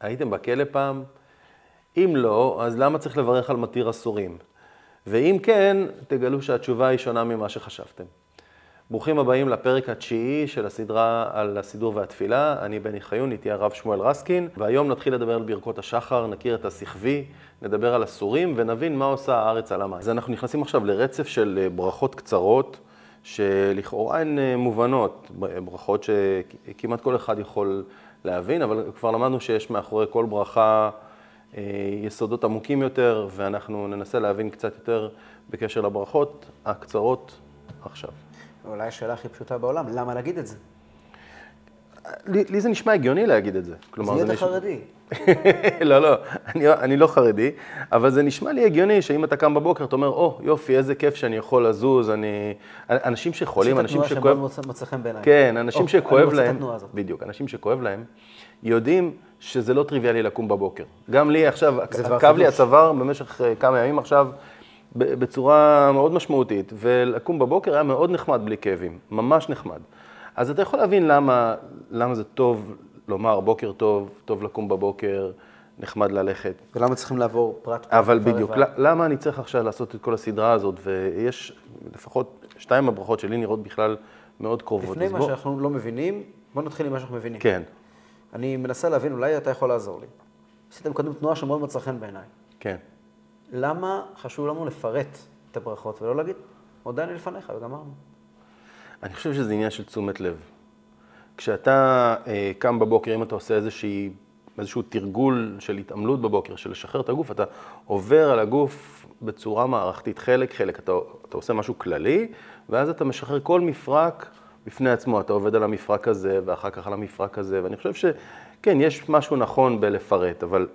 הייתם בכלא פעם? אם לא, אז למה צריך לברך על מתיר אסורים? ואם כן, תגלו שהתשובה היא שונה ממה שחשבתם. ברוכים הבאים לפרק התשיעי של הסדרה על הסידור והתפילה. אני בני חיון, איתי הרב שמואל רסקין, והיום נתחיל לדבר על ברכות השחר, נכיר את הסחבי, נדבר על הסורים ונבין מה עושה הארץ על המים. אז אנחנו נכנסים עכשיו לרצף של אה, ברכות קצרות, שלכאורה הן אה, מובנות, ברכות שכמעט כל אחד יכול להבין, אבל כבר למדנו שיש מאחורי כל ברכה אה, יסודות עמוקים יותר, ואנחנו ננסה להבין קצת יותר בקשר לברכות הקצרות עכשיו. אולי השאלה הכי פשוטה בעולם, למה להגיד את זה? לי, לי זה נשמע הגיוני להגיד את זה. אז נהיית נשמע... חרדי. לא, לא, אני, אני לא חרדי, אבל זה נשמע לי הגיוני שאם אתה קם בבוקר, אתה אומר, או, oh, יופי, איזה כיף שאני יכול לזוז, אני... אנשים שחולים, אנשים שכואב... עשית תנועה שמאוד מוצא חן בעיניי. כן, אנשים oh, שכואב להם, בדיוק, אנשים שכואב להם, יודעים שזה לא טריוויאלי לקום בבוקר. גם לי עכשיו, כאב לי הצוואר במשך אה, כמה ימים עכשיו, בצורה מאוד משמעותית, ולקום בבוקר היה מאוד נחמד בלי כאבים, ממש נחמד. אז אתה יכול להבין למה, למה זה טוב לומר בוקר טוב, טוב לקום בבוקר, נחמד ללכת. ולמה צריכים לעבור פרט פרט? אבל בדיוק, לבד. למה אני צריך עכשיו לעשות את כל הסדרה הזאת, ויש לפחות שתיים הברכות שלי נראות בכלל מאוד קרובות. לפני מה בוא... שאנחנו לא מבינים, בוא נתחיל עם מה שאנחנו מבינים. כן. אני מנסה להבין, אולי אתה יכול לעזור לי. עשיתם קודם תנועה שמאוד מצא חן בעיניי. כן. למה חשוב לנו לפרט את הברכות ולא להגיד, מודה אני לפניך וגמרנו? אני חושב שזה עניין של תשומת לב. כשאתה אה, קם בבוקר, אם אתה עושה איזושהי, איזשהו תרגול של התעמלות בבוקר, של לשחרר את הגוף, אתה עובר על הגוף בצורה מערכתית, חלק חלק. אתה, אתה עושה משהו כללי, ואז אתה משחרר כל מפרק בפני עצמו. אתה עובד על המפרק הזה, ואחר כך על המפרק הזה, ואני חושב שכן, יש משהו נכון בלפרט, אבל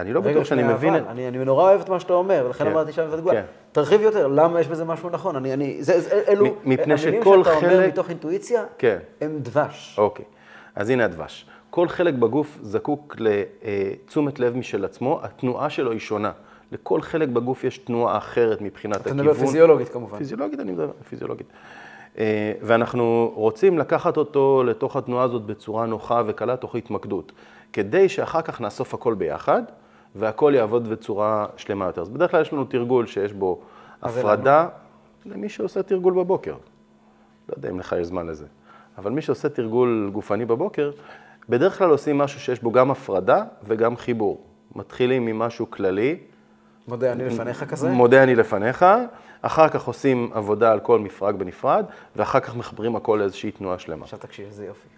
אני לא בטוח שאני מבין את... אני, אני נורא אוהב את מה שאתה אומר, ולכן כן, אמרתי שם את התגובה. כן. תרחיב יותר, למה יש בזה משהו נכון? אני, אני, זה, זה, אלו, מפני שכל חלק... המילים שאתה אומר מתוך אינטואיציה, כן. הם דבש. אוקיי, אז הנה הדבש. כל חלק בגוף זקוק לתשומת לב משל עצמו, התנועה שלו היא שונה. לכל חלק בגוף יש תנועה אחרת מבחינת הכיוון. אתה מדבר פיזיולוגית כמובן. פיזיולוגית, אני מדבר פיזיולוגית. אה, ואנחנו רוצים לקחת אותו לתוך התנועה הזאת בצורה נוחה וקלה, תוך התמקדות, כדי שאחר כך נאסוף הכל ביחד. והכל יעבוד בצורה שלמה יותר. אז בדרך כלל יש לנו תרגול שיש בו הפרדה למי שעושה תרגול בבוקר. לא יודע אם לך יש זמן לזה. אבל מי שעושה תרגול גופני בבוקר, בדרך כלל עושים משהו שיש בו גם הפרדה וגם חיבור. מתחילים ממשהו כללי. מודה אני לפניך כזה? מודה אני לפניך, אחר כך עושים עבודה על כל מפרק בנפרד, ואחר כך מחברים הכל לאיזושהי תנועה שלמה. עכשיו תקשיב, איזה יופי.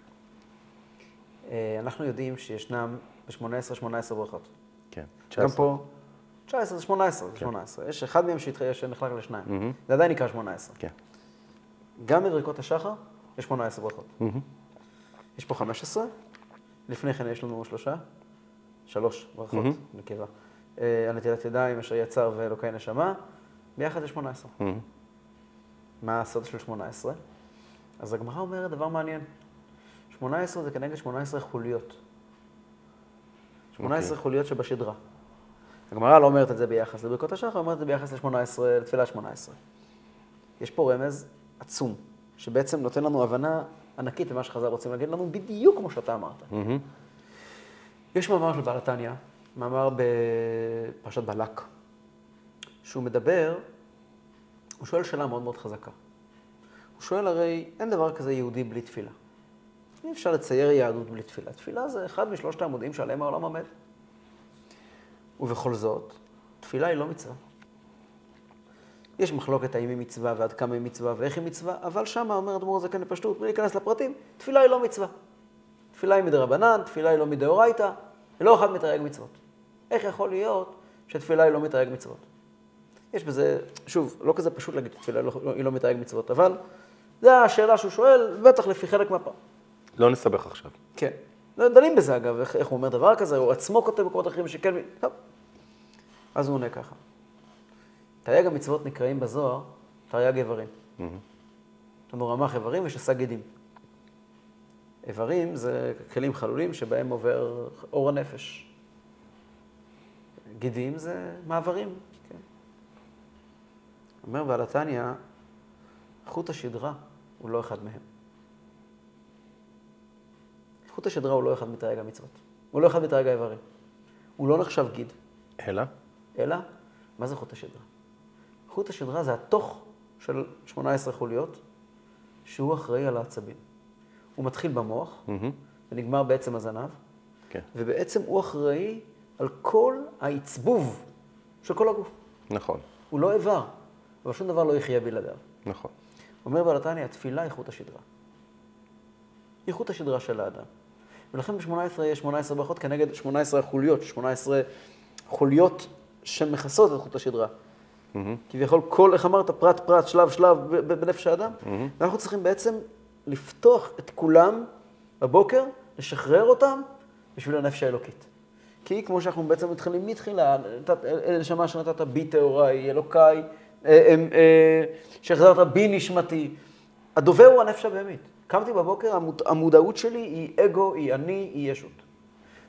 אה, אנחנו יודעים שישנם ב-18 18 ברכות. כן, 19. גם פה, 19 זה 18, זה 18. כן. יש אחד מהם שנחלק לשניים. Mm-hmm. זה עדיין נקרא 18. כן. גם בברכות השחר יש 18 ברכות. Mm-hmm. יש פה 15, לפני כן יש לנו שלושה, שלוש ברכות, mm-hmm. נקבה. אה, הנטילת ידיים, אשר יצר ואלוקי נשמה, ביחד זה 18. Mm-hmm. מה הסוד של 18? אז הגמרא אומרת דבר מעניין. 18 זה כנגד 18 חוליות. 18 okay. אוקיי. חוליות שבשדרה. הגמרא לא אומרת את זה ביחס לברכות השחר, אומרת את זה ביחס ל-18, לתפילה 18. יש פה רמז עצום, שבעצם נותן לנו הבנה ענקית למה שחז"ל רוצים להגיד לנו, בדיוק כמו שאתה אמרת. Mm-hmm. יש מאמר של בעל התניא, מאמר בפרשת בלק, שהוא מדבר, הוא שואל שאלה מאוד מאוד חזקה. הוא שואל הרי, אין דבר כזה יהודי בלי תפילה. אי אפשר לצייר יהדות בלי תפילה. תפילה זה אחד משלושת העמודים שעליהם העולם עומד. ובכל זאת, תפילה היא לא מצווה. יש מחלוקת האם היא מצווה ועד כמה היא מצווה ואיך היא מצווה, אבל שמה אומר אדמו"ר הזקן לפשטות, בלי להיכנס לפרטים, תפילה היא לא מצווה. תפילה היא מדרבנן, תפילה היא לא מדאורייתא, ולא אחד מתרי"ג מצוות. איך יכול להיות שתפילה היא לא מתרי"ג מצוות? יש בזה, שוב, לא כזה פשוט להגיד שתפילה היא לא, היא לא מתרי"ג מצוות, אבל זו השאלה שהוא שואל, בטח לפי חלק מהפעם. לא נסבך עכשיו. כן. לא דנים בזה אגב, איך, איך הוא אומר דבר כזה, הוא עצמו כותב במקומות אחרים שכן... טוב. אז הוא עונה ככה. תרי"ג המצוות נקראים בזוהר תרי"ג איברים. לנו רמ"ח איברים ושס"ה גידים. איברים זה כלים חלולים שבהם עובר אור הנפש. גידים זה מעברים, כן. אומר בעל התניא, חוט השדרה הוא לא אחד מהם. חוט השדרה הוא לא אחד מתרי"ג המצוות. הוא לא אחד בתרי"ג האיברים. הוא לא נחשב גיד, אלא? אלא, מה זה חוט השדרה? חוט השדרה זה התוך של 18 חוליות, שהוא אחראי על העצבים. הוא מתחיל במוח, מהמם. ונגמר בעצם הזנב, כן, ובעצם הוא אחראי על כל העצבוב של כל הגוף. נכון, הוא לא איבר, אבל שום דבר לא יחיה בלעדיו. נכון. אומר בעל התניא, התפילה היא חוט השדרה. היא חוט השדרה של האדם. ולכן ב-18 יש 18 ברכות כנגד 18 החוליות, 18 חוליות שמכסות את חוט השדרה. מהמם. כביכול כל, איך אמרת, פרט פרט, שלב שלב בנפש האדם. ואנחנו צריכים בעצם לפתוח את כולם בבוקר, לשחרר אותם בשביל הנפש האלוקית. כי כמו שאנחנו בעצם מתחילים מתחילה, נשמה שנתת בי טהוריי, אלוקיי, אה, אה, אה, שהחזרת בי נשמתי. הדובר הוא הנפש הבהמית. קמתי בבוקר, המוד- המודעות שלי היא אגו, היא אני, היא ישות.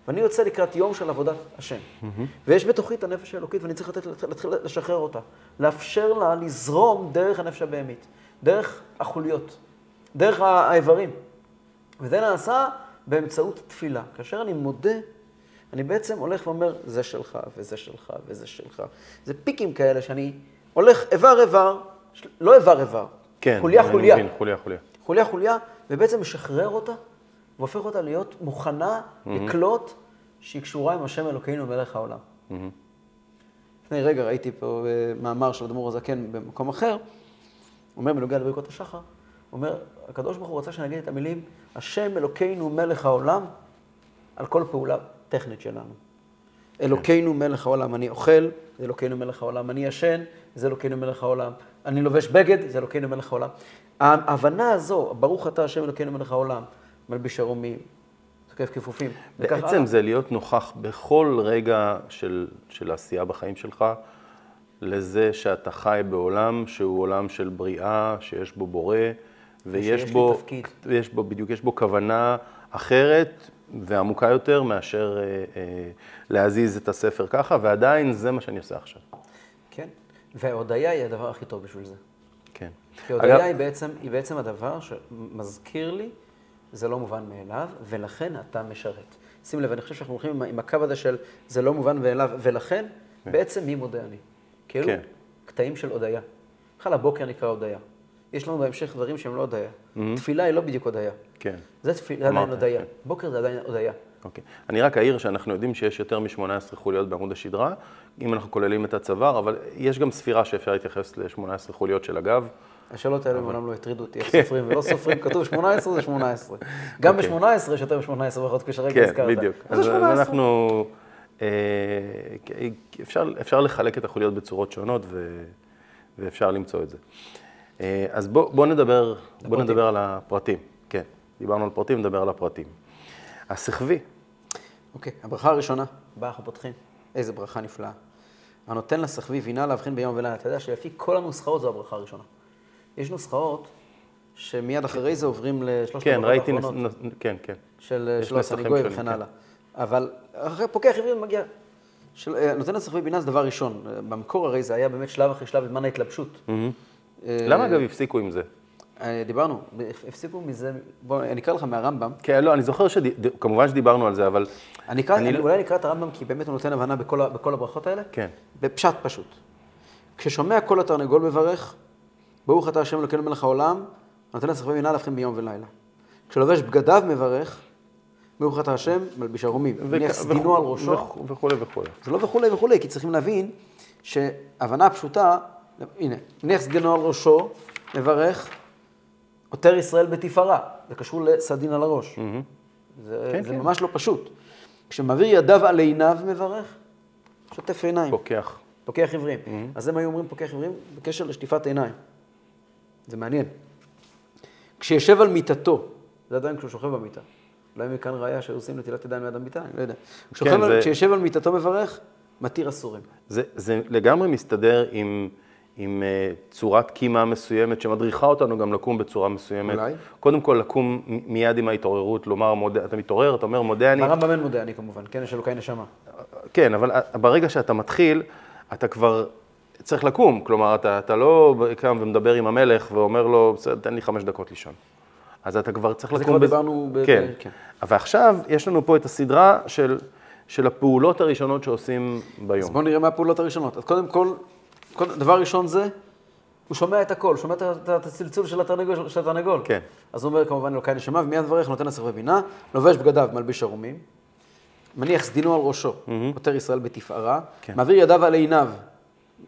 ואני יוצא לקראת יום של עבודת השם. ויש בתוכי את הנפש האלוקית, ואני צריך לתת, להתחיל לשחרר אותה. לאפשר לה לזרום דרך הנפש הבהמית, דרך החוליות, דרך האיברים. וזה נעשה באמצעות תפילה. כאשר אני מודה, אני בעצם הולך ואומר, זה שלך, וזה שלך, וזה שלך. זה פיקים כאלה שאני הולך איבר-איבר, לא איבר-איבר, כן, חוליה-חוליה. מבין, חוליה, חוליה. ובעצם משחרר אותה, והופך אותה להיות מוכנה לקלוט שהיא קשורה עם השם אלוקינו מלך העולם. מהמם. לפני רגע ראיתי פה אה, מאמר של אדמו"ר הזקן במקום אחר, אומר בנוגע לברכות השחר, אומר, הקדוש ברוך הוא רצה שנגיד את המילים, השם אלוקינו מלך העולם, על כל פעולה טכנית שלנו. אלוקינו מלך העולם, אני אוכל, זה אלוקינו מלך העולם, אני ישן, זה אלוקינו מלך העולם, אני לובש בגד, זה אלוקינו מלך העולם. ההבנה הזו, ברוך אתה השם אלוקינו מלך העולם, מלביש ערומים, תוקף כיפופים. וכך בעצם. זה להיות נוכח בכל רגע של, של עשייה בחיים שלך, לזה שאתה חי בעולם שהוא עולם של בריאה, שיש בו בורא, ויש בו. יש בו, בדיוק, יש בו כוונה אחרת ועמוקה יותר מאשר אה, אה, להזיז את הספר ככה, ועדיין זה מה שאני עושה עכשיו. כן, וההודיה היא הדבר הכי טוב בשביל זה. כן. כי הודיה היא בעצם, היא בעצם הדבר שמזכיר לי, זה לא מובן מאליו, ולכן אתה משרת. שים לב, אני חושב שאנחנו הולכים עם, עם הקו הזה של זה לא מובן מאליו, ולכן, בעצם מי מודה אני? כאילו, כן. קטעים של הודיה. בכלל הבוקר נקרא הודיה. יש לנו בהמשך דברים שהם לא הודיה. תפילה היא לא בדיוק הודיה. כן. זה תפילה, זה עדיין הודיה. כן. בוקר זה עדיין הודיה. אוקיי. אני רק אעיר שאנחנו יודעים שיש יותר מ-18 חוליות בעמוד השדרה, אם אנחנו כוללים את הצוואר, אבל יש גם ספירה שאפשר להתייחס ל-18 חוליות של הגב. השאלות האלה מעולם לא הטרידו אותי, איך סופרים ולא סופרים, כתוב 18 זה 18. גם אוקיי. ב-18 יש יותר מ-18 ברכות, כפי שהרגע כן, הזכרת. בדיוק. אז זה 18. אנחנו, אה, אפשר, אפשר לחלק את החוליות בצורות שונות ו, ואפשר למצוא את זה. אה, אז בוא, בוא, נדבר, בוא. נדבר על הפרטים. כן, דיברנו על פרטים, נדבר על הפרטים. הסחבי, אוקיי, הברכה הראשונה, בה אנחנו פותחים. איזה ברכה נפלאה. הנותן לסחבי בינה להבחין ביום ולילה. אתה יודע שלפי כל הנוסחאות זו הברכה הראשונה. יש נוסחאות שמיד אחרי זה עוברים לשלושת כן, הברכות האחרונות, נס, כן, כן. של שלוש שונים, וכן כן. הלאה. אבל אחרי פוקח עברי מגיע. של, אה, נותן לסחבי בינה זה דבר ראשון. במקור הרי זה היה באמת שלב אחרי שלב בזמן ההתלבשות. אה, למה אגב הפסיקו עם זה? אה, דיברנו, הפסיקו מזה, בוא, אני אקרא לך מהרמב"ם. כן, לא, אני זוכר שכמובן שדיברנו על זה, אבל... אני אקרא, אני אני, לא- אולי נקרא את הרמב"ם כי באמת הוא נותן הבנה בכל, ה- בכל הברכות האלה. כן. בפשט פשוט. כששומע קול התרנגול מברך, ברוך אתה השם אלוקינו מלך העולם, הנותן לסחבי בינה להבחין ביום ולילה. כשלובש בגדיו מברך, ברוך אתה השם מלביש ערומים. מניח סדינו על ראשו. וכו' וכולי וכולי. זה לא וכולי וכולי, כי צריכים להבין שהבנה פשוטה, הנה, מניח סדינו על ראשו, מברך, עותר ישראל בתפארה. זה קשור לסדין על הראש. זה, כן, זה כן. ממש לא פשוט. כשמעביר ידיו על עיניו מברך, שוטף עיניים. פוקח. פוקח עיוורים. אז הם היו אומרים פוקח עיוורים בקשר לשטיפת עיניים. זה מעניין. כשישב על מיטתו, זה עדיין כשהוא שוכב במיטה. אולי מכאן ראיה שהיו עושים נטילת ידיים ליד המיטה, אני לא יודע. כששוכב על- כן, זה- כשישב על מיטתו מברך, מתיר אסורים. זה, זה לגמרי מסתדר עם, עם uh, צורת קימה מסוימת שמדריכה אותנו גם לקום בצורה מסוימת. אולי. קודם כל לקום מיד עם ההתעוררות, לומר, מודה, אתה מתעורר, אתה אומר, מודה אני. ברמב"ם אין מודה אני כמובן, כן, יש אלוקי נשמה. כן, אבל uh, ברגע שאתה מתחיל, אתה כבר צריך לקום. כלומר, אתה, אתה לא קם ומדבר עם המלך ואומר לו, בסדר, תן לי חמש דקות לישון. אז אתה כבר צריך זה לקום... כבר בז- דיברנו ב- כן. כן. ועכשיו יש לנו פה את הסדרה של, של הפעולות הראשונות שעושים אז ביום. בואו נראה מה הפעולות הראשונות. אז קודם כל, דבר ראשון זה, הוא שומע את הקול, שומע את הצלצול של התרנגול. של התרנגול. כן. אז הוא אומר כמובן אלוקי נשמה, ומיד מברך, נותן לשכבי בינה, לובש בגדיו, מלביש ערומים, מניח סדינו על ראשו, עוטר ישראל בתפארה, כן. מעביר ידיו על עיניו,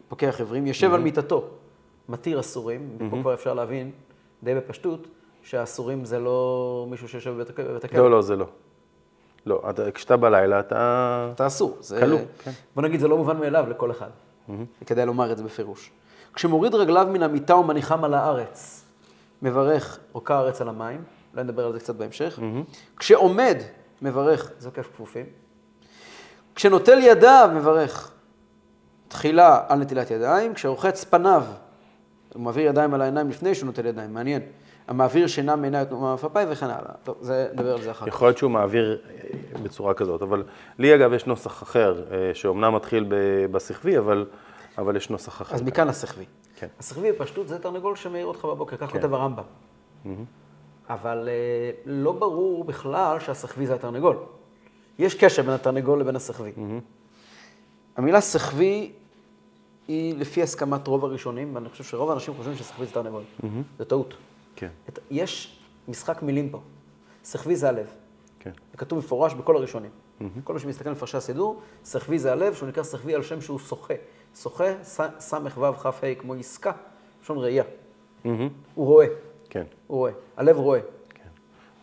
פוקח עברים, יושב על מיטתו, מתיר אסורים, ופה כבר אפשר להבין די בפשטות, שהאסורים זה לא מישהו שיושב בבית הכלא. לא, לא, זה לא. לא, אתה, כשאתה בלילה, אתה... אתה אסור. זה... כלוא, כן. בוא נגיד, זה לא מובן מאליו לכל אחד. וכדאי לומר את זה בפירוש. כשמוריד רגליו מן המיטה ומניחם על הארץ, מברך רוקה הארץ על המים, אולי נדבר על זה קצת בהמשך. כשעומד, מברך זוקף כפופים. כשנוטל ידיו, מברך תחילה על נטילת ידיים. כשרוחץ פניו, הוא מעביר ידיים על העיניים לפני שהוא נוטל ידיים, מעניין. המעביר שינה מעיני התנומה מפאפי וכן הלאה. טוב, זה, נדבר על זה אחר כך. יכול להיות שהוא מעביר אה, בצורה כזאת, אבל לי אגב יש נוסח אחר, אה, שאומנם מתחיל ב- בסחבי, אבל, אבל יש נוסח אחר. אז מכאן הסחבי. כן. הסחבי בפשטות זה תרנגול שמעיר אותך בבוקר, כך כן. כותב הרמב"ם. אבל אה, לא ברור בכלל שהסחבי זה התרנגול. יש קשר בין התרנגול לבין הסחבי. המילה סחבי היא לפי הסכמת רוב הראשונים, ואני חושב שרוב האנשים חושבים שסחבי זה תרנגול. זה טעות. כן, את- יש משחק מילים פה. סחבי זה הלב. כן. זה כתוב מפורש בכל הראשונים. כל מי שמסתכל על מפרשי הסידור, סחבי זה הלב, שהוא נקרא סחבי על שם שהוא שוחה. שוחה, ס- סמ"ך כ"ה, כמו עסקה, לשון ראייה. מהמם. הוא רואה, כן, הוא רואה. הלב רואה. כן.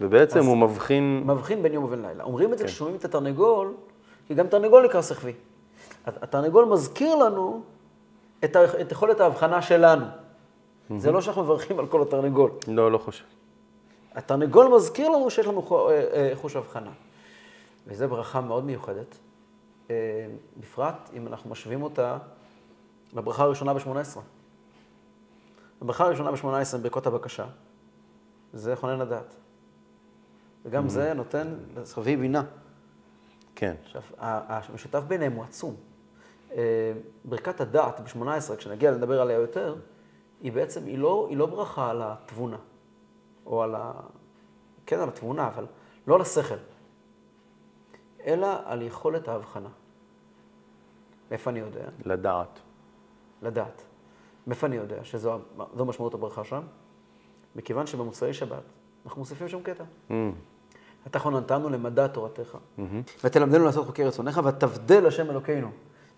ובעצם הוא מבחין... מבחין בין יום ובין לילה. אומרים את זה כן. כששומעים את התרנגול, כי גם תרנגול נקרא סחבי. הת- התרנגול מזכיר לנו את, ה- את יכולת ההבחנה שלנו. זה לא שאנחנו מברכים על כל התרנגול. לא, לא חושב. התרנגול מזכיר לנו שיש לנו אה, אה, חוש הבחנה. וזו ברכה מאוד מיוחדת, אה, בפרט אם אנחנו משווים אותה לברכה הראשונה ב-18. הברכה הראשונה ב-18, ברכות הבקשה, זה חונן הדעת. וגם זה נותן לסחבי בינה. כן, עכשיו, המשותף ביניהם הוא עצום. ברכת הדעת ב-18, כשנגיע לדבר עליה יותר, היא בעצם, היא לא, היא לא ברכה על התבונה, או על ה... כן על התבונה, אבל לא על השכל, אלא על יכולת ההבחנה. מאיפה אני יודע? לדעת. לדעת. מאיפה אני יודע שזו זו משמעות הברכה שם? מכיוון שבמוצאי שבת אנחנו מוסיפים שם קטע. אמ, אתה חוננתנו למדע תורתך, ותלמדנו לעשות חוקי רצונך, ותבדל השם אלוקינו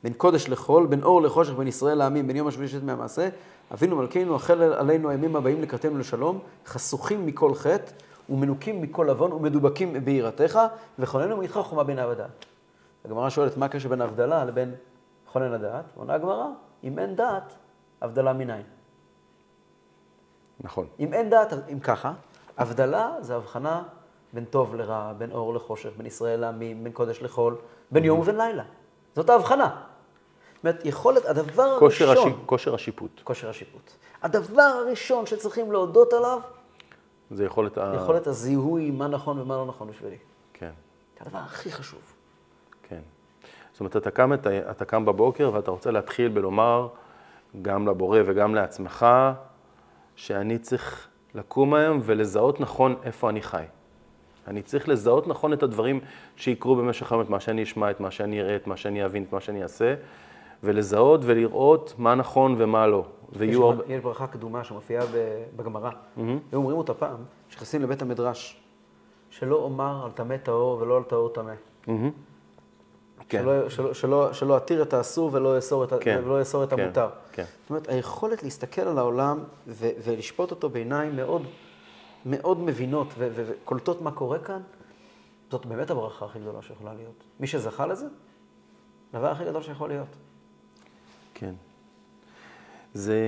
בין קודש לחול, בין אור לחושך, בין ישראל לעמים, בין יום השביעי שבת מהמעשה. אבינו מלכנו, החל עלינו הימים הבאים לקראתנו לשלום, חסוכים מכל חטא, ומנוקים מכל עוון, ומדובקים ביראתך, וכוננו מאיתך חומה בין ודעת. הגמרא שואלת, מה הקשר בין ההבדלה לבין כונן הדעת? עונה הגמרא, אם אין דעת, הבדלה מניין. נכון. אם אין דעת, אם ככה, הבדלה זה הבחנה בין טוב לרע, בין אור לחושך, בין ישראל לעמים, בין קודש לחול, בין יום ובין לילה. זאת ההבחנה. זאת אומרת, יכולת, הדבר כושר, הראשון, השיפ... כושר השיפוט. כושר השיפוט. הדבר הראשון שצריכים להודות עליו, זה יכולת ה... יכולת הזיהוי מה נכון ומה לא נכון בשבילי. כן, זה הדבר הכי חשוב. כן. זאת אומרת, אתה קם, אתה, אתה קם בבוקר ואתה רוצה להתחיל בלומר גם לבורא וגם לעצמך, שאני צריך לקום היום ולזהות נכון איפה אני חי. אני צריך לזהות נכון את הדברים שיקרו במשך היום, את מה שאני אשמע, את מה שאני אראה, את מה שאני אבין, את מה שאני אעשה, ולזהות ולראות מה נכון ומה לא. יש, ויהיו הרבה... יש ברכה קדומה שמופיעה בגמרא, היו אומרים אותה פעם, כשנכנסים לבית המדרש, שלא אומר על טמא טהור ולא על טהור טמא. מהמם. כן, שלא, שלא, שלא, שלא אתיר את האסור ולא אאסור את, כן, ולא אאסור את כן, המותר. כן. זאת אומרת, היכולת להסתכל על העולם ו- ולשפוט אותו בעיניים מאוד, מאוד מבינות וקולטות מה קורה כאן, זאת באמת הברכה הכי גדולה שיכולה להיות. מי שזכה לזה, הדבר הכי גדול שיכול להיות. כן. זה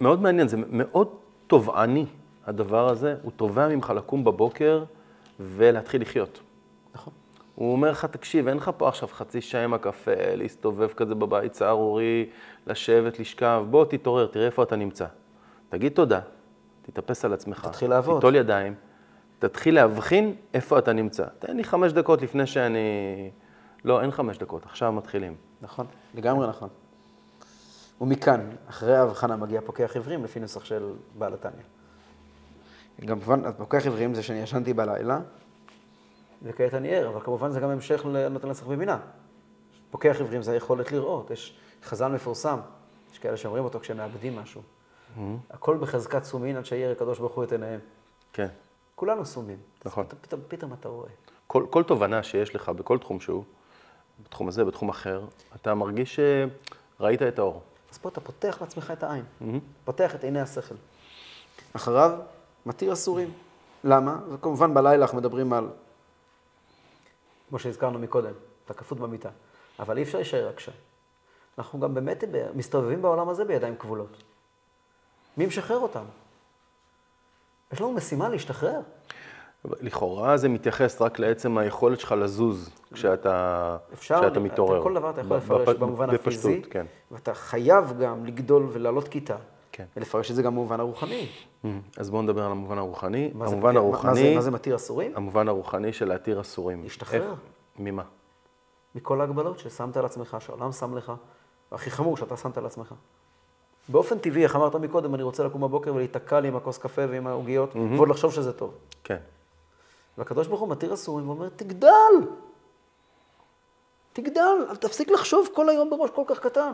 מאוד מעניין, זה מאוד תובעני, הדבר הזה. הוא תובע ממך לקום בבוקר ולהתחיל לחיות. נכון. הוא אומר לך, תקשיב, אין לך פה עכשיו חצי שעה עם הקפה, להסתובב כזה בבית סהרורי, לשבת, לשכב, בוא תתעורר, תראה איפה אתה נמצא. תגיד תודה, תתאפס על עצמך. תתחיל לעבוד. תיטול ידיים, תתחיל להבחין איפה אתה נמצא. תן לי חמש דקות לפני שאני... לא, אין חמש דקות, עכשיו מתחילים. נכון, לגמרי נכון. ומכאן, אחרי ההבחנה מגיע פוקח עיוורים, לפי נוסח של בעל התניא. כמובן, אז פוקח עברים זה שאני ישנתי בלילה, וכעת אני ער, אבל כמובן זה גם המשך לנותן לצח בבינה. פוקח עברים זה היכולת לראות. יש חז"ל מפורסם, יש כאלה שאומרים אותו כשהם מאבדים משהו. הכל בחזקת סומין עד שירא הקדוש ברוך הוא את עיניהם. כן. כולנו סומים. נכון. פתאום, פתאום אתה רואה. כל, כל תובנה שיש לך בכל תחום שהוא, בתחום הזה, בתחום אחר, אתה מרגיש שראית את האור. אז פה אתה פותח לעצמך את העין, פותח את עיני השכל. אחריו, מתיר אסורים. למה? זה כמובן בלילה אנחנו מדברים על, כמו שהזכרנו מקודם, אתה כפות במיטה. אבל אי אפשר להישאר רק שם. אנחנו גם באמת מסתובבים בעולם הזה בידיים כבולות. מי משחרר אותנו? יש לנו משימה להשתחרר. לכאורה זה מתייחס רק לעצם היכולת שלך לזוז כשאתה, אפשר, כשאתה מתעורר. כל דבר אתה יכול לפרש בפ- במובן בפשטות, הפיזי, כן. ואתה חייב גם לגדול ולעלות כיתה, כן. ולפרש את זה גם במובן הרוחני. אז בואו נדבר על המובן הרוחני. מה זה המובן מתיר- מה- מה זה- הרוחני, מה זה מתיר אסורים? המובן הרוחני של להתיר אסורים. להשתחרר. איך- ממה? מכל ההגבלות ששמת על עצמך, שהעולם שם לך, והכי חמור, שאתה שמת על עצמך. באופן טבעי, איך אמרת מקודם, אני רוצה לקום בבוקר ולהיתקע לי עם הכוס קפה ועם העוגיות, ועוד לחשוב שזה טוב. כן. והקדוש ברוך הוא מתיר אסורים ואומר, תגדל! תגדל, תפסיק לחשוב כל היום בראש כל כך קטן.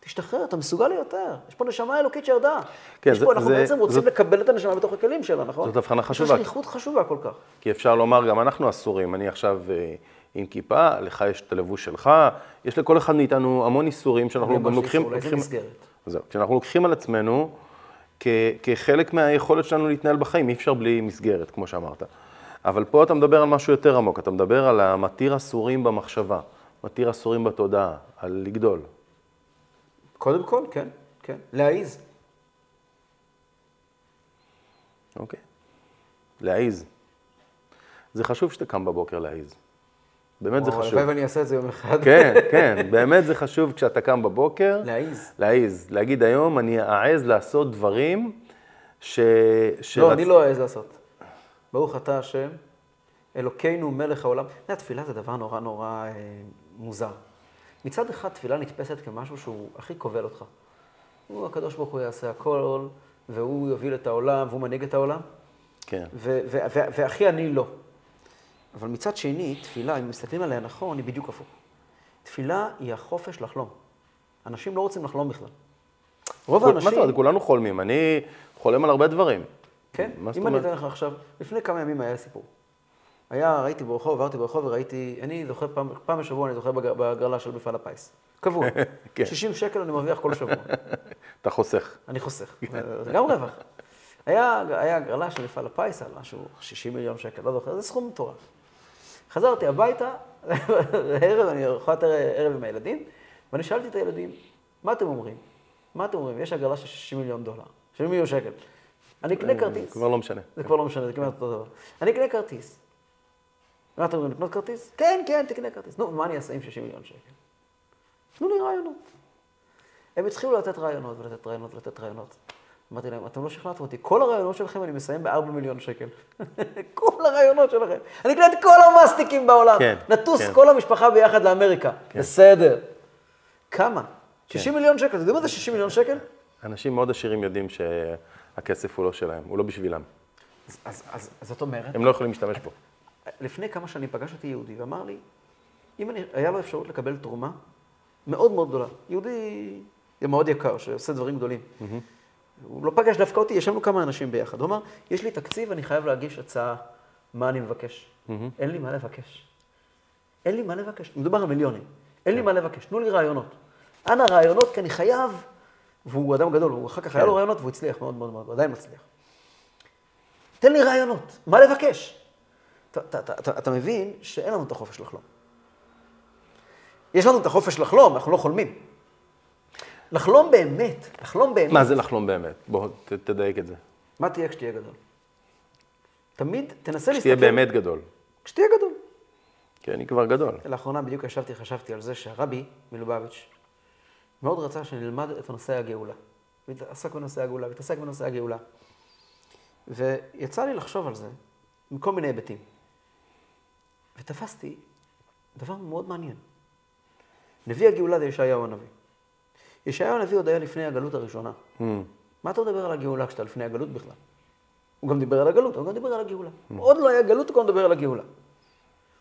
תשתחרר, אתה מסוגל ליותר. יש פה נשמה אלוקית שירדה. כן, יש זה- פה, אנחנו זה- בעצם רוצים זאת- לקבל את הנשמה בתוך הכלים שלה, נכון? זאת הבחנה יש חשובה. לה שליחות חשובה כל כך. כי אפשר לומר, גם אנחנו אסורים. אני עכשיו אה, עם כיפה, לך יש את הלבוש שלך, יש לכל אחד מאיתנו המון איסורים שאנחנו גם לוקחים... לאיזה לוקחים- מסגרת? זהו, כשאנחנו לוקחים על עצמנו כ- כחלק מהיכולת שלנו להתנהל בחיים, אי אפשר בלי מסגרת, כמו שאמרת. אבל פה אתה מדבר על משהו יותר עמוק, אתה מדבר על המתיר אסורים במחשבה, מתיר אסורים בתודעה, על לגדול. קודם כל, כן, כן. להעיז. אוקיי. להעיז. זה חשוב שאתה קם בבוקר להעיז. באמת זה חשוב. הלוואי ואני אעשה את זה יום אחד. כן, כן, באמת זה חשוב כשאתה קם בבוקר. להעיז. להעיז. להגיד היום, אני אעז לעשות דברים ש... שרצ- לא, אני לא אעז לעשות. ברוך אתה השם, אלוקינו מלך העולם. אתה יודע, תפילה זה דבר נורא נורא אה, מוזר. מצד אחד, תפילה נתפסת כמשהו שהוא הכי כובל אותך. הוא, הקדוש ברוך הוא יעשה הכל, והוא יוביל את העולם, והוא מנהיג את העולם, כן. ו- ו- ו- ואחי אני לא. אבל מצד שני, תפילה, אם מסתכלים עליה נכון, היא בדיוק הפוך. תפילה היא החופש לחלום. אנשים לא רוצים לחלום בכלל. רוב מה האנשים... זאת אומרת? כולנו חולמים. אני חולם על הרבה דברים. כן, מה אם אני? אתן לך עכשיו, לפני כמה ימים היה סיפור. היה, ראיתי ברחוב, עברתי ברחוב וראיתי, אני זוכר פעם, פעם בשבוע, אני זוכר בהגרלה של מפעל הפיס. קבוע. כן. 60 שקל אני מרוויח כל שבוע. אתה חוסך. אני חוסך. זה גם רווח. היה הגרלה של מפעל הפיס על משהו, 60 מיליון שקל, לא זוכר, זה סכום מטורף. חזרתי הביתה, ערב, אני ארוחת ערב עם הילדים, ואני שאלתי את הילדים, מה אתם אומרים? מה אתם אומרים? יש הגרלה של 60 מיליון דולר, 60 מיליון שקל. אני אקנה כרטיס. כבר לא משנה. זה כבר לא משנה, זה כמעט אותו דבר. אני אקנה כרטיס. מה אתם אומרים, לקנות כרטיס? כן, כן, תקנה כרטיס. נו, מה אני אעשה עם 60 מיליון שקל? תנו לי רעיונות. הם התחילו לתת רעיונות ולתת רעיונות ולתת רעיונות. אמרתי להם, אתם לא שכנעתם אותי, כל הרעיונות שלכם אני מסיים ב-4 מיליון שקל. כל הרעיונות שלכם. אני אקנה את כל המאסטיקים בעולם. כן, נטוס כן. כל המשפחה ביחד לאמריקה. בסדר. כמה? 60 מיליון שקל. אתם יודעים מה זה 60 מיליון שקל? אנשים מאוד עשירים יודעים שהכסף הוא לא שלהם, הוא לא בשבילם. אז, אז, אז, אז זאת אומרת, הם לא יכולים להשתמש בו. לפני כמה שנים פגש אותי יהודי ואמר לי, אם אני, היה לו אפשרות לקבל תרומה מאוד מאוד גדולה, יהודי מאוד יקר, שעושה דברים גדולים. הוא לא פגש דווקא אותי, ישבנו כמה אנשים ביחד. הוא אמר, יש לי תקציב, אני חייב להגיש הצעה, מה אני מבקש? אין לי מה לבקש. אין לי מה לבקש. מדובר על מיליונים. אין לי מה לבקש, תנו לי רעיונות. אנא רעיונות, כי אני חייב, והוא אדם גדול, הוא אחר כך היה לו רעיונות והוא הצליח מאוד מאוד מאוד, הוא עדיין מצליח. תן לי רעיונות, מה לבקש? אתה, אתה, אתה, אתה, אתה מבין שאין לנו את החופש לחלום. יש לנו את החופש לחלום, אנחנו לא חולמים. לחלום באמת, לחלום באמת. מה זה לחלום באמת? בוא, ת- תדייק את זה. מה תהיה כשתהיה גדול? תמיד תנסה להסתכל... שתהיה באמת גדול. כשתהיה גדול. כי אני כבר גדול. לאחרונה בדיוק ישבתי, חשבתי על זה שהרבי מלובביץ' מאוד רצה שנלמד את נושא הגאולה. ועסק בנושא הגאולה, והתעסק בנושא הגאולה. ויצא לי לחשוב על זה מכל מיני היבטים. ותפסתי דבר מאוד מעניין. נביא הגאולה זה ישעיהו הנביא. ישעיהו הנביא עוד היה לפני הגלות הראשונה. Mm. מה אתה מדבר על הגאולה כשאתה לפני הגלות בכלל? הוא גם דיבר על הגלות, הוא גם דיבר על הגאולה. עוד לא היה גלות, הוא גם מדבר על הגאולה.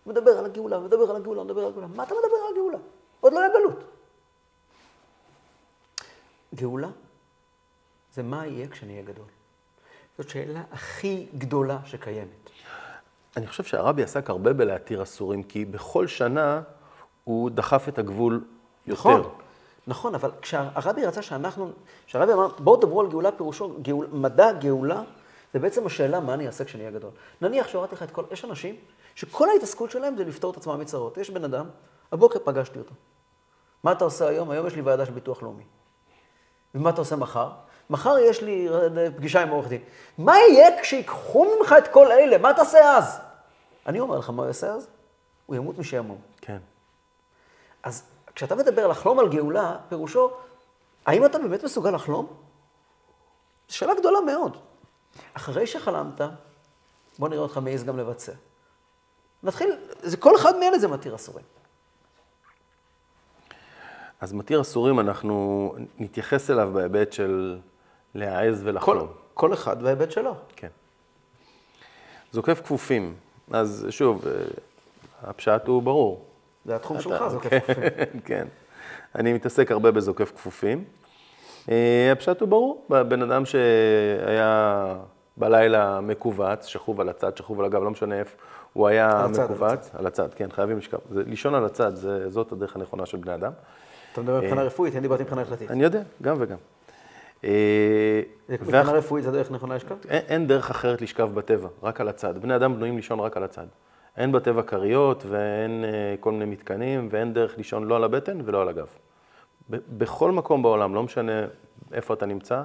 הוא מדבר על הגאולה, הוא מדבר על הגאולה, הוא מדבר על הגאולה. מה אתה מדבר על הגאולה? עוד לא היה גלות. גאולה זה מה יהיה כשאני אהיה גדול. זאת שאלה הכי גדולה שקיימת. אני חושב שהרבי עסק הרבה בלהתיר אסורים, כי בכל שנה הוא דחף את הגבול יותר. נכון, נכון, אבל כשהרבי רצה שאנחנו, כשהרבי אמר, בואו דברו על גאולה, פירושו, גאול, מדע גאולה, זה בעצם השאלה מה אני אעשה כשאני אהיה גדול. נניח שהורדתי לך את כל, יש אנשים שכל ההתעסקות שלהם זה לפתור את עצמם מצרות. יש בן אדם, הבוקר פגשתי אותו. מה אתה עושה היום? היום יש לי ועדה של ביטוח לאומי. ומה אתה עושה מחר? מחר יש לי פגישה עם עורך דין. מה יהיה כשיקחו ממך את כל אלה? מה תעשה אז? אני אומר לך, מה הוא יעשה אז? הוא ימות משעמום. כן. אז כשאתה מדבר לחלום על גאולה, פירושו, האם אתה באמת מסוגל לחלום? זו שאלה גדולה מאוד. אחרי שחלמת, בוא נראה אותך מעז גם לבצע. נתחיל, זה כל אחד מאלה זה מתיר אסורים. אז מתיר אסורים, אנחנו נתייחס אליו בהיבט של להעז ולחלום. כל, כל אחד בהיבט שלו. כן. זוקף כפופים. אז שוב, אה, הפשט הוא ברור. זה התחום אתה, שלך, זוקף כן, כפופים. כן. אני מתעסק הרבה בזוקף כפופים. אה, הפשט הוא ברור, בן אדם שהיה בלילה מכווץ, שכוב על הצד, שכוב על הגב, לא משנה איפה, הוא היה על מכווץ. על הצד. כן, חייבים לשכב. זה- לישון על הצד, זה- זאת הדרך הנכונה של בני אדם. אתה מדבר מבחינה רפואית, אני דיברתי מבחינה הלכתית. אני יודע, גם וגם. אה, מבחינה רפואית זה הדרך נכונה לשכב? אין דרך אחרת לשכב בטבע, רק על הצד. בני אדם בנויים לישון רק על הצד. אין בטבע כריות ואין אה, כל מיני מתקנים ואין דרך לישון לא על הבטן ולא על הגב. בכל מקום בעולם, לא משנה איפה אתה נמצא,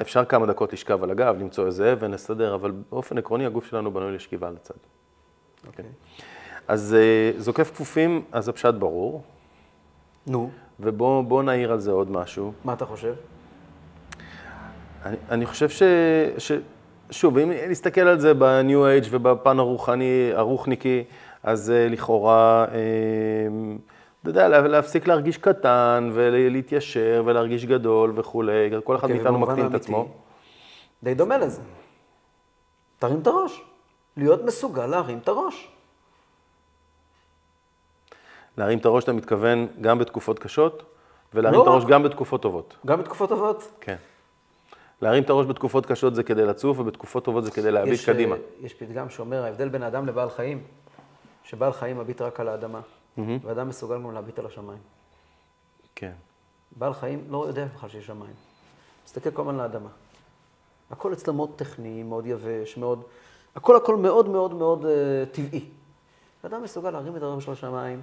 אפשר כמה דקות לשכב על הגב, למצוא איזה אבן, לסדר, אבל באופן עקרוני הגוף שלנו בנוי לשכיבה על הצד. אוקיי. אז אה, זוקף כפופים, אז הפשט ברור, נו, ובואו נעיר על זה עוד משהו. מה אתה חושב? אני, אני חושב ש, ש... שוב, אם נסתכל על זה בניו אייג' ובפן הרוחני, הרוחניקי, אז אה, לכאורה, אה, אתה יודע, לה- להפסיק להרגיש קטן ולהתיישר ולהרגיש גדול וכולי, כל אחד אוקיי, מאיתנו מקטין את עצמו. די דומה לזה. תרים את הראש. להיות מסוגל להרים את הראש. להרים את הראש, אתה מתכוון גם בתקופות קשות, ולהרים לא את הראש רק. גם בתקופות טובות. גם בתקופות טובות. כן. להרים את הראש בתקופות קשות זה כדי לצוף, ובתקופות טובות זה כדי להביט יש, קדימה. אה, יש פתגם שאומר, ההבדל בין האדם לבעל חיים, שבעל חיים מביט רק על האדמה, ואדם מסוגל גם להביט על השמיים. כן. בעל חיים לא יודע בכלל שיש שמיים. מסתכל כל הזמן לאדמה. הכל אצלו מאוד טכני, מאוד יבש, מאוד... הכל הכל מאוד מאוד מאוד uh, טבעי. אדם מסוגל להרים את הראש לשמיים.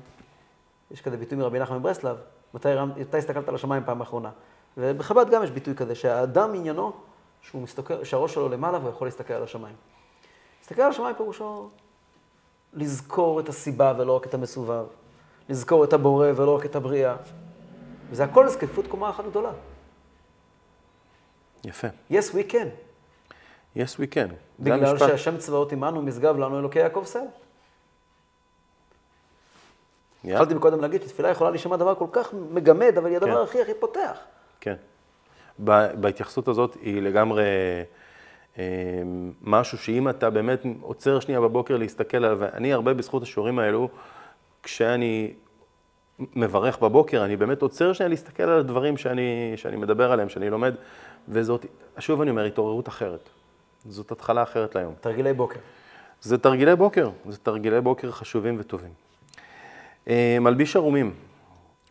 יש כזה ביטוי מרבי נחמן מברסלב, מתי, הרמת- מתי הסתכלת על השמיים פעם אחרונה? ובחב"ד גם יש ביטוי כזה, שהאדם עניינו, שהוא מסתכל, שהראש שלו למעלה והוא יכול להסתכל על השמיים. להסתכל על השמיים פירושו לזכור את הסיבה ולא רק את המסובב. לזכור את הבורא ולא רק את הבריאה. וזה הכל לזקיפות קומה אחת גדולה. יפה. yes we can. yes we can. בגלל המשפט. שהשם צבאות עמנו, משגב לנו אלוקי יעקב. יאללה. התחלתי מקודם להגיד שתפילה יכולה להישמע דבר כל כך מגמד, אבל היא הדבר כן. הכי הכי פותח. כן. בהתייחסות הזאת היא לגמרי אה, משהו שאם אתה באמת עוצר שנייה בבוקר להסתכל עליו, ואני הרבה בזכות השיעורים האלו, כשאני מברך בבוקר, אני באמת עוצר שנייה להסתכל על הדברים שאני, שאני מדבר עליהם, שאני לומד, וזאת, שוב אני אומר, התעוררות אחרת. זאת התחלה אחרת ליום. תרגילי בוקר. זה תרגילי בוקר, זה תרגילי בוקר חשובים וטובים. אה, מלביש ערומים.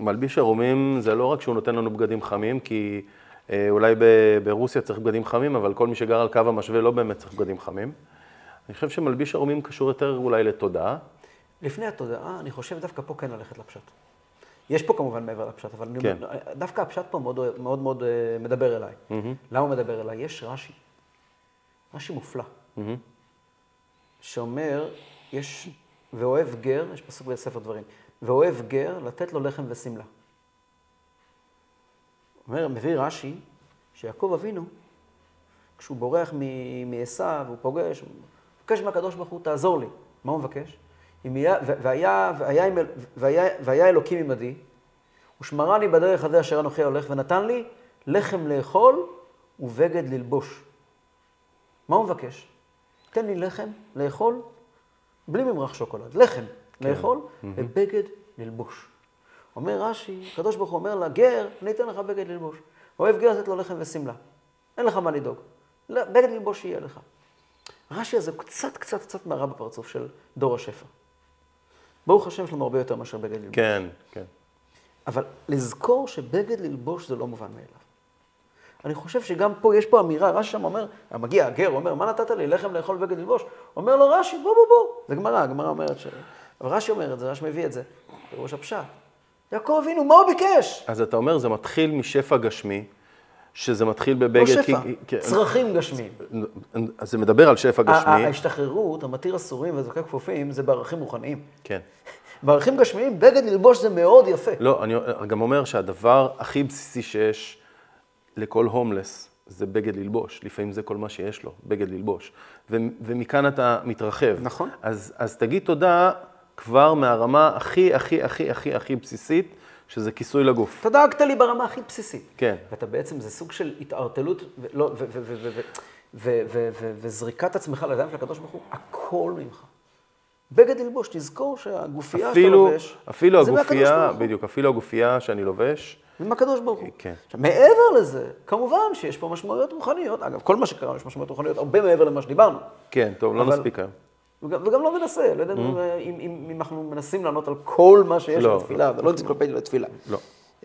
מלביש ערומים זה לא רק שהוא נותן לנו בגדים חמים, כי אה, אולי ברוסיה צריך בגדים חמים, אבל כל מי שגר על קו המשווה לא באמת צריך בגדים חמים. אני חושב שמלביש ערומים קשור יותר אולי לתודעה. לפני התודעה, אני חושב דווקא פה כן ללכת לפשט. יש פה כמובן מעבר לפשט, אבל אני כן. אומר, דווקא הפשט פה מאוד מאוד, מאוד אה, מדבר אליי. למה הוא מדבר אליי? יש רש"י, רש"י מופלא, שאומר, יש, ואוהב גר, יש פסוק בספר דברים, ואוהב גר לתת לו לחם ושמלה. אומר, מביא רש"י, שיעקב אבינו, כשהוא בורח מעשיו, הוא פוגש, הוא מבקש מהקדוש ברוך הוא, תעזור לי. מה הוא מבקש? והיה, והיה, והיה, והיה אלוקים עמדי, ושמרני בדרך הזה אשר אנוכי הולך, ונתן לי לחם לאכול ובגד ללבוש. מה הוא מבקש? תן לי לחם לאכול, בלי ממרח שוקולד. לחם לאכול ובגד ללבוש. אומר רש"י, הקדוש ברוך הוא אומר לה, גר, אני אתן לך בגד ללבוש. אוהב גר לתת לו לחם ושמלה. אין לך מה לדאוג. לא, בגד ללבוש יהיה לך. רש"י הזה קצת, קצת, קצת מערה בפרצוף של דור השפע. ברוך השם, יש לנו הרבה יותר מאשר בגד ללבוש. כן, כן. אבל לזכור שבגד ללבוש זה לא מובן מאליו. אני חושב שגם פה, יש פה אמירה, רש"י שם אומר, מגיע הגר, אומר, מה נתת לי, לחם לאכול בגד ללבוש? אומר לו רש"י, בוא, בוא, בוא. זה גמרא, הגמרא אומרת ש... אבל רש"י אומר את זה, רש"י מביא את זה, בראש הפשט. יעקב אבינו, מה הוא ביקש? אז אתה אומר, זה מתחיל משפע גשמי, שזה מתחיל בבגד... לא שפע, כי- צרכים גשמיים. אז זה מדבר על שפע גשמי. ההשתחררות, המתיר אסורים וזוקק כפופים, זה בערכים רוחניים. כן. בערכים גשמיים, בגד ללבוש זה מאוד יפה. לא, אני גם אומר שהדבר הכי בסיסי שיש לכל הומלס זה בגד ללבוש. לפעמים זה כל מה שיש לו, בגד ללבוש. ו- ומכאן אתה מתרחב. נכון. אז, אז תגיד תודה כבר מהרמה הכי, הכי, הכי, הכי, הכי בסיסית, שזה כיסוי לגוף. אתה דאגת לי ברמה הכי בסיסית. כן. ואתה בעצם, זה סוג של התערטלות, וזריקת עצמך לידיים של הקדוש ברוך הוא, הכל ממך. בגד ללבוש, תזכור שהגופייה שאתה לובש, אפילו הגופייה, בדיוק, אפילו הגופייה שאני לובש. זה מהקדוש ברוך הוא. כן. עכשיו, מעבר לזה, כמובן שיש פה משמעויות רוחניות. אגב, כל מה שקרה, יש משמעויות רוחניות הרבה מעבר למה שדיברנו. כן, טוב, לא נספיק היום. וגם, וגם לא מנסה, לא יודע אם, אם, אם, אם אנחנו מנסים לענות על כל מה שיש לא, בתפילה, זה לא אנציקלופדיה לתפילה. לא.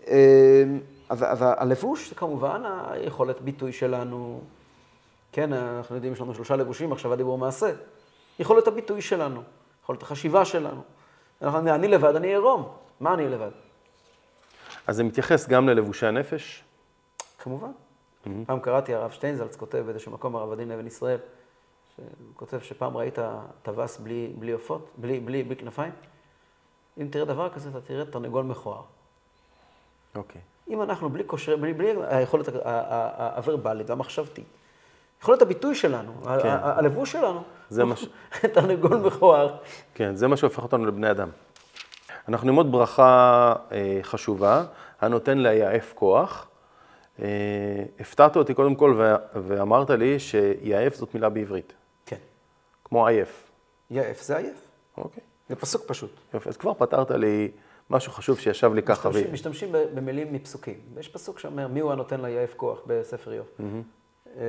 אמ, אבל, הלבוש זה כמובן היכולת ביטוי שלנו. כן, אנחנו יודעים, יש לנו שלושה לבושים, עכשיו הדיבור מעשה. יכולת הביטוי שלנו, יכולת החשיבה שלנו. אנחנו, אני לבד, אני עירום. מה אני לבד? אז זה מתייחס גם ללבושי הנפש? כמובן. פעם קראתי, הרב שטיינזלץ כותב באיזשהו מקום, הרב עדין אבן ישראל, שהוא כותב שפעם ראית טווס בלי, בלי עופות, בלי, בלי, בלי כנפיים. אם תראה דבר כזה, אתה תראה תרנגול מכוער. אוקיי. אם אנחנו בלי כושר, בלי, בלי היכולת הוורבלית והמחשבתית, יכולת הביטוי שלנו, כן. הלבוש שלנו, זה מה ש- תרנגול מכוער. כן, זה מה שהופך אותנו לבני אדם. אנחנו נלמוד ברכה אה, חשובה, הנותן ליעף כוח. אה, הפתעת אותי קודם כל ו- ואמרת לי שיעף זאת מילה בעברית. כמו עייף. יעף זה עייף. אוקיי, זה פסוק פשוט. יופי. אז כבר פתרת לי משהו חשוב שישב לי ככה. משתמשים. משתמשים במילים מפסוקים. ויש פסוק שאומר, מי הוא הנותן ליעף כוח בספר איוב. אה,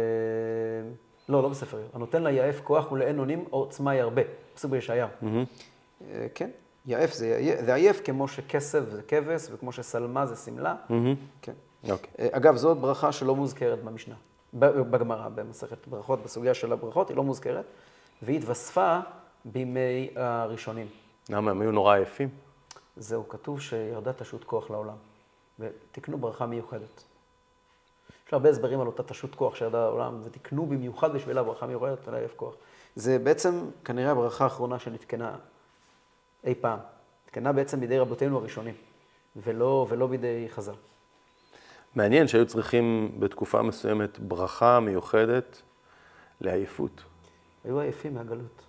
לא, לא בספר איוב. הנותן ליעף כוח ולאין אונים עוצמה ירבה. פסוק בישעיהו. אה, כן, יעף זה זה עייף כמו שכסף זה כבש וכמו ששלמה זה שמלה. כן. אוקיי. אה, אגב, זאת ברכה שלא מוזכרת במשנה, בגמרא, במסכת ברכות, בסוגיה של הברכות, היא לא מוזכרת, והיא התווספה בימי הראשונים. למה, הם היו נורא עייפים? זהו, כתוב שירדה תשות כוח לעולם, ותקנו ברכה מיוחדת. יש הרבה הסברים על אותה תשות כוח שירדה לעולם, ותקנו במיוחד בשבילה ברכה מיוחדת על עייף כוח. זה בעצם כנראה הברכה האחרונה שנתקנה אי פעם. נתקנה בעצם בידי רבותינו הראשונים, ולא, ולא בידי חז"ל. מעניין שהיו צריכים בתקופה מסוימת ברכה מיוחדת לעייפות. היו עייפים מהגלות.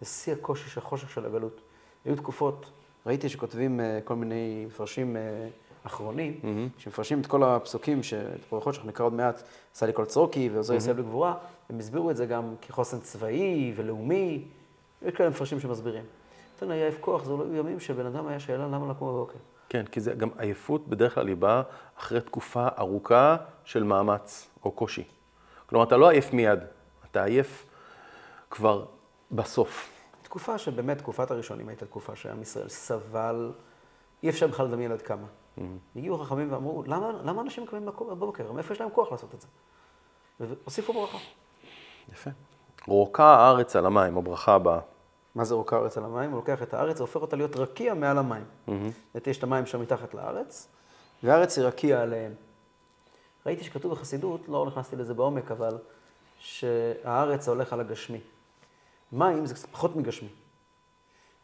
זה שיא הקושי של החושך של הגלות. היו תקופות, ראיתי שכותבים אה, כל מיני מפרשים אה, אחרונים, שמפרשים את כל הפסוקים, את הברכות שאנחנו נקרא עוד מעט, עשה לי כל צורקי ועוזר ישראל בגבורה, הם הסבירו את זה גם כחוסן צבאי ולאומי, יש כאלה מפרשים שמסבירים. נותן לה עייף כוח, זה אולי ימים שבן אדם היה שאלה למה לקום בבוקר. כן, כי זה גם עייפות בדרך כלל היא באה אחרי תקופה ארוכה של מאמץ או קושי. כלומר, אתה לא עייף מיד, אתה עייף כבר בסוף. תקופה שבאמת, תקופת הראשונים הייתה תקופה שעם ישראל סבל, אי אפשר בכלל לדמיין עד כמה. הגיעו חכמים ואמרו, למה, למה אנשים קמים בבוקר? מאיפה יש להם כוח לעשות את זה? והוסיפו ברכה. יפה. רוקה הארץ על המים, הברכה הבאה. מה זה רוקה הארץ על המים? הוא לוקח את הארץ והופך אותה להיות רקיע מעל המים. זאת יש את המים שם מתחת לארץ, והארץ היא רקיע עליהם. ראיתי שכתוב בחסידות, לא נכנסתי לזה בעומק, אבל שהארץ הולך על הגשמי. מים זה פחות מגשמי.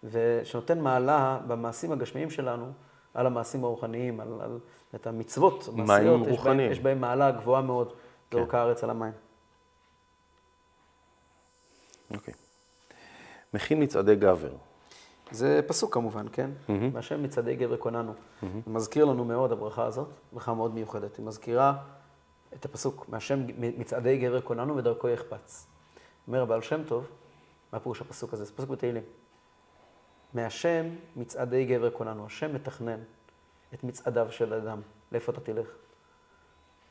ושנותן מעלה במעשים הגשמיים שלנו על המעשים הרוחניים, על, על את המצוות, המעשיות, יש רוחניים. בהם, יש בהם מעלה גבוהה מאוד, כן. הארץ על המים. אוקיי. מכין מצעדי גבר. זה פסוק כמובן, כן? והשם מצעדי גבר כוננו. זה מזכיר לנו מאוד, הברכה הזאת, ברכה מאוד מיוחדת. היא מזכירה את הפסוק, מהשם מצעדי גבר כוננו ודרכו יחפץ. אומר הבעל שם טוב, מה פירוש הפסוק הזה? זה פסוק בתהילים. מהשם מצעדי גבר כוננו. השם מתכנן את מצעדיו של אדם. לאיפה אתה תלך?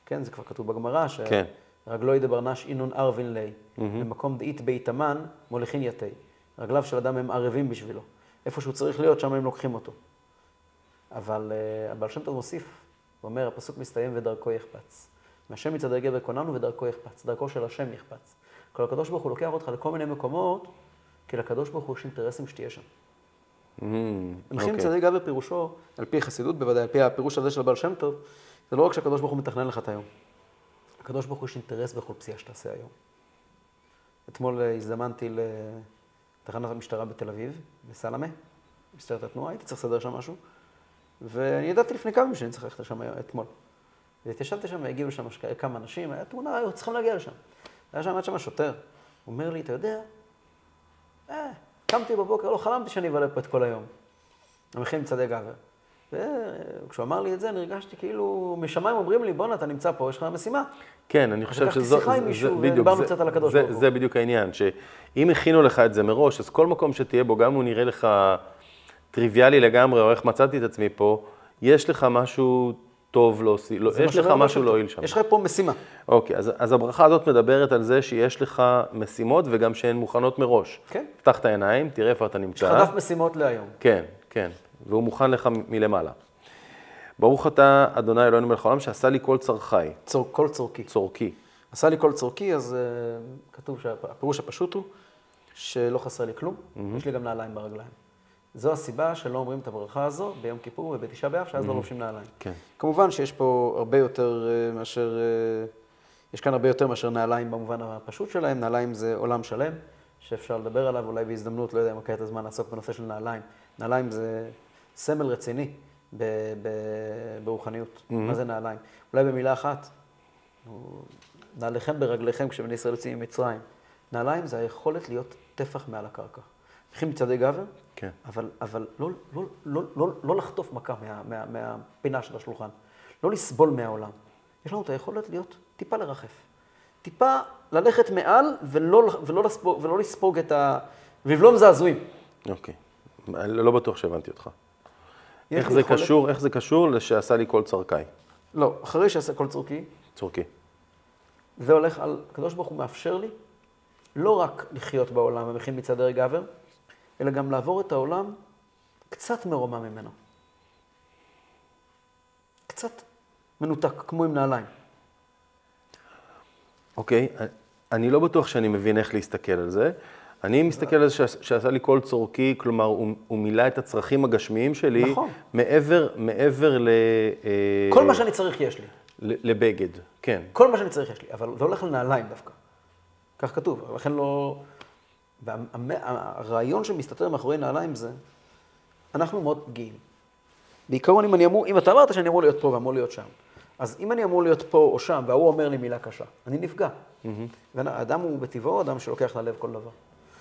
כן, זה כבר כתוב בגמרא, כן. שרגלו ידבר נש אינון ערבין ליה. במקום דאית ביתמן מוליכין יתי. רגליו של אדם הם ערבים בשבילו. איפה שהוא צריך להיות, שם הם לוקחים אותו. אבל uh, הבעל שם טוב מוסיף, הוא אומר, הפסוק מסתיים ודרכו יחפץ. מהשם מצעדי גבר כוננו ודרכו יחפץ. דרכו של השם יחפץ. כל הקדוש ברוך הוא לוקח אותך לכל מיני מקומות, כי לקדוש ברוך הוא יש אינטרסים שתהיה שם. Mm, מכין אוקיי. צדיק גבר פירושו, על פי חסידות בוודאי, על פי הפירוש הזה של הבעל שם טוב, זה לא רק שהקדוש ברוך הוא מתכנן לך את היום. לקדוש ברוך הוא יש אינטרס בכל פציעה שתעשה היום. אתמול אה, הזדמנתי לתחנת המשטרה בתל אביב, בסלמה, משטרת התנועה, הייתי צריך לסדר שם משהו, ואני ידעתי לפני כמה ימים שאני צריך ללכת לשם אתמול. והתיישבתי שם והגיעו לשם כמה אנשים, היה תמונה, היו צריכים להגיע לשם. היה שם, עמד שם שוטר, הוא אומר לי, אתה יודע, אה, קמתי בבוקר, לא חלמתי שאני אבלה פה את כל היום. המכין מצעדי גבר. וכשהוא אמר לי את זה, אני הרגשתי כאילו, משמיים אומרים לי, בואנה, אתה נמצא פה, יש לך משימה. כן, אני חושב לקחתי שזו... שיחה עם מישהו ודיברנו קצת על הקדוש ברוך הוא. זה בדיוק העניין, שאם הכינו לך את זה מראש, אז כל מקום שתהיה בו, גם אם הוא נראה לך טריוויאלי לגמרי, או איך מצאתי את עצמי פה, יש לך משהו טוב להוסיף, לא, יש לך משהו להועיל. שם. יש לך פה משימה. אוקיי, אז, אז הברכה הזאת מדברת על זה שיש לך משימות וגם שהן מוכנות מראש. כן. פתח את העיניים, תראה איפה אתה יש נמצא. לך דף משימות להיום. כן, כן, והוא מוכן לך מלמעלה. ברוך אתה, אדוני אלוהינו מלך העולם, שעשה לי כל צרכי, צור, כל צורכי. צורכי. עשה לי כל צורכי, אז uh, כתוב שהפירוש הפשוט הוא שלא חסר לי כלום, יש לי גם נעליים ברגליים. זו הסיבה שלא אומרים את הברכה הזו ביום כיפור ובתשעה באב, שאז לא לובשים נעליים. כן. כמובן שיש פה הרבה יותר אה, מאשר, אה, יש כאן הרבה יותר מאשר נעליים במובן הפשוט שלהם, נעליים זה עולם שלם, שאפשר לדבר עליו אולי בהזדמנות, לא יודע אם כעת הזמן לעסוק בנושא של נעליים. נעליים זה סמל רציני ב- ב- ברוחניות. מה זה נעליים? אולי במילה אחת, נעליכם ברגליכם כשבני ישראל יוצאים ממצרים. נעליים זה היכולת להיות טפח מעל הקרקע. הולכים מצעדי גבר, כן. אבל, אבל לא, לא, לא, לא, לא לחטוף מכה מה, מה, מהפינה של השולחן, לא לסבול מהעולם. יש לנו את היכולת להיות טיפה לרחף. טיפה ללכת מעל ולא, ולא, לספוג, ולא לספוג את ה... ולבלום זעזועים. אוקיי. לא בטוח שהבנתי אותך. איך זה יכולת- קשור, איך זה קשור לשעשה לי כל צרכי? לא, אחרי שיעשה כל צורכי, צורכי. זה הולך על, הקדוש ברוך הוא מאפשר לי לא רק לחיות בעולם ומכין מצעדי גבר, אלא גם לעבור את העולם קצת מרומם ממנו. קצת מנותק, כמו עם נעליים. אוקיי, אני לא בטוח שאני מבין איך להסתכל על זה. אני מסתכל על זה שעש- שעשה לי כל צורכי, כלומר, הוא, הוא מילא את הצרכים הגשמיים שלי, נכון. מעבר, מעבר ל... אה, כל מה שאני צריך יש לי. לבגד, כן. כל מה שאני צריך יש לי, אבל זה הולך על נעליים דווקא. כך כתוב, לכן לא... והרעיון שמסתתר מאחורי נעליים זה, אנחנו מאוד פגיעים. בעיקרון, אם אני אמור, אם אתה אמרת שאני אמור להיות פה ואמור להיות שם, אז אם אני אמור להיות פה או שם, וההוא אומר לי מילה קשה, אני נפגע. והאדם הוא בטבעו אדם שלוקח ללב כל דבר.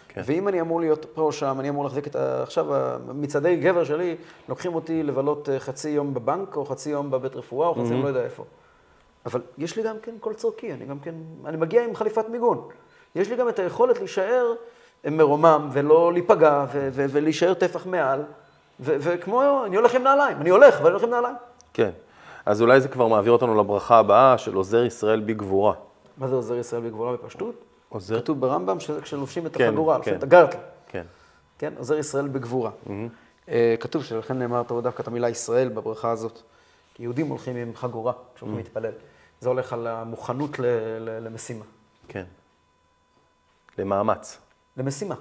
כן. ואם אני אמור להיות פה או שם, אני אמור להחזיק את ה... עכשיו, מצעדי גבר שלי, לוקחים אותי לבלות אה, חצי יום בבנק, או חצי יום בבית רפואה, או חצי יום לא יודע איפה. אבל יש לי גם כן כל צורכי, אני גם כן, אני מגיע עם חליפת מיגון. יש לי גם את היכולת להישאר מרומם ולא להיפגע ו- ו- ולהישאר טפח מעל. ו- וכמו, אני הולך עם נעליים, אני הולך ואני הולך עם נעליים. כן. אז אולי זה כבר מעביר אותנו לברכה הבאה של עוזר ישראל בגבורה. מה זה עוזר ישראל בגבורה בפשטות? עוזר? כתוב ברמב"ם שזה כשלובשים את כן, החגורה, כן. את הגרטל. כן. כן, עוזר ישראל בגבורה. אה, כתוב שלכן נאמר דווקא את המילה ישראל בברכה הזאת. כי יהודים הולכים עם חגורה כשהולכים להתפלל. זה הולך על המוכנות ל- ל- למשימה. כן. למאמץ. למשימה.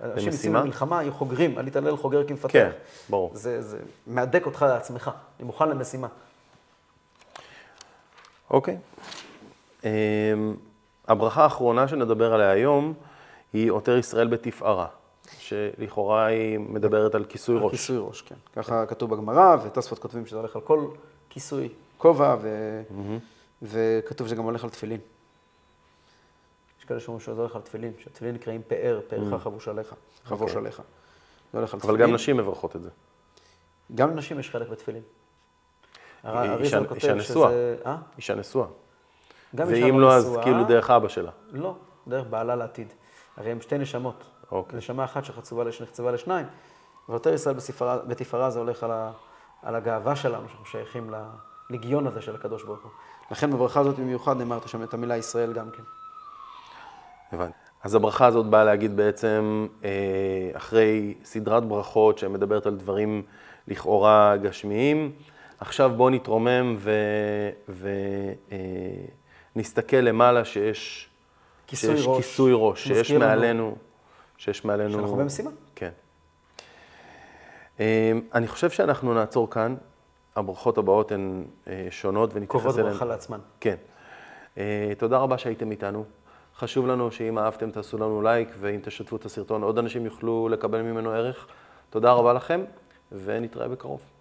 אנשים יוצאים? למלחמה, היו חוגרים, עלית ליל חוגר כמפתח. כן, ברור. זה, זה מהדק אותך לעצמך, אני מוכן למשימה. אוקיי. אמ, הברכה האחרונה שנדבר עליה היום היא עותר ישראל בתפארה, שלכאורה היא מדברת על כיסוי ראש. כיסוי ראש, כן. ככה כתוב בגמרא, ותוספות כותבים שזה הולך על כל כיסוי, כובע, ו... וכתוב שזה גם הולך על תפילין. כאלה שאומרים הולך על תפילין, שהתפילין נקראים פאר, פארך חבוש עליך, חבוש. עליך. אבל. גם נשים מברכות את זה. גם לנשים יש חלק בתפילין. אריזל כותב נשואה. אה? אישה נשואה. גם אישה ואם לא, אז נשואה- כאילו דרך אבא שלה. לא, דרך בעלה לעתיד. הרי הם שתי נשמות. אוקיי. נשמה אחת שחצובה לשניים. ויותר ישראל בתפארה זה הולך על, ה, על הגאווה שלנו, שאנחנו שייכים ללגיון הזה של הקדוש ברוך הוא. לכן בברכה הזאת במיוחד נאמרת שם את המילה ישראל גם כן. הבנתי. אז הברכה הזאת באה להגיד בעצם, אה, אחרי סדרת ברכות שמדברת על דברים לכאורה גשמיים, עכשיו בואו נתרומם ונסתכל אה, למעלה שיש כיסוי שיש ראש. כיסוי ראש, שיש לנו. מעלינו, שיש מעלינו... שאנחנו במשימה. כן. אה, אני חושב שאנחנו נעצור כאן. הברכות הבאות הן שונות ונתייחס קובעות אליהן. ברכה לעצמן. כן. תודה רבה שהייתם איתנו. חשוב לנו שאם אהבתם תעשו לנו לייק, ואם תשתפו את הסרטון עוד אנשים יוכלו לקבל ממנו ערך. תודה רבה לכם, ונתראה בקרוב.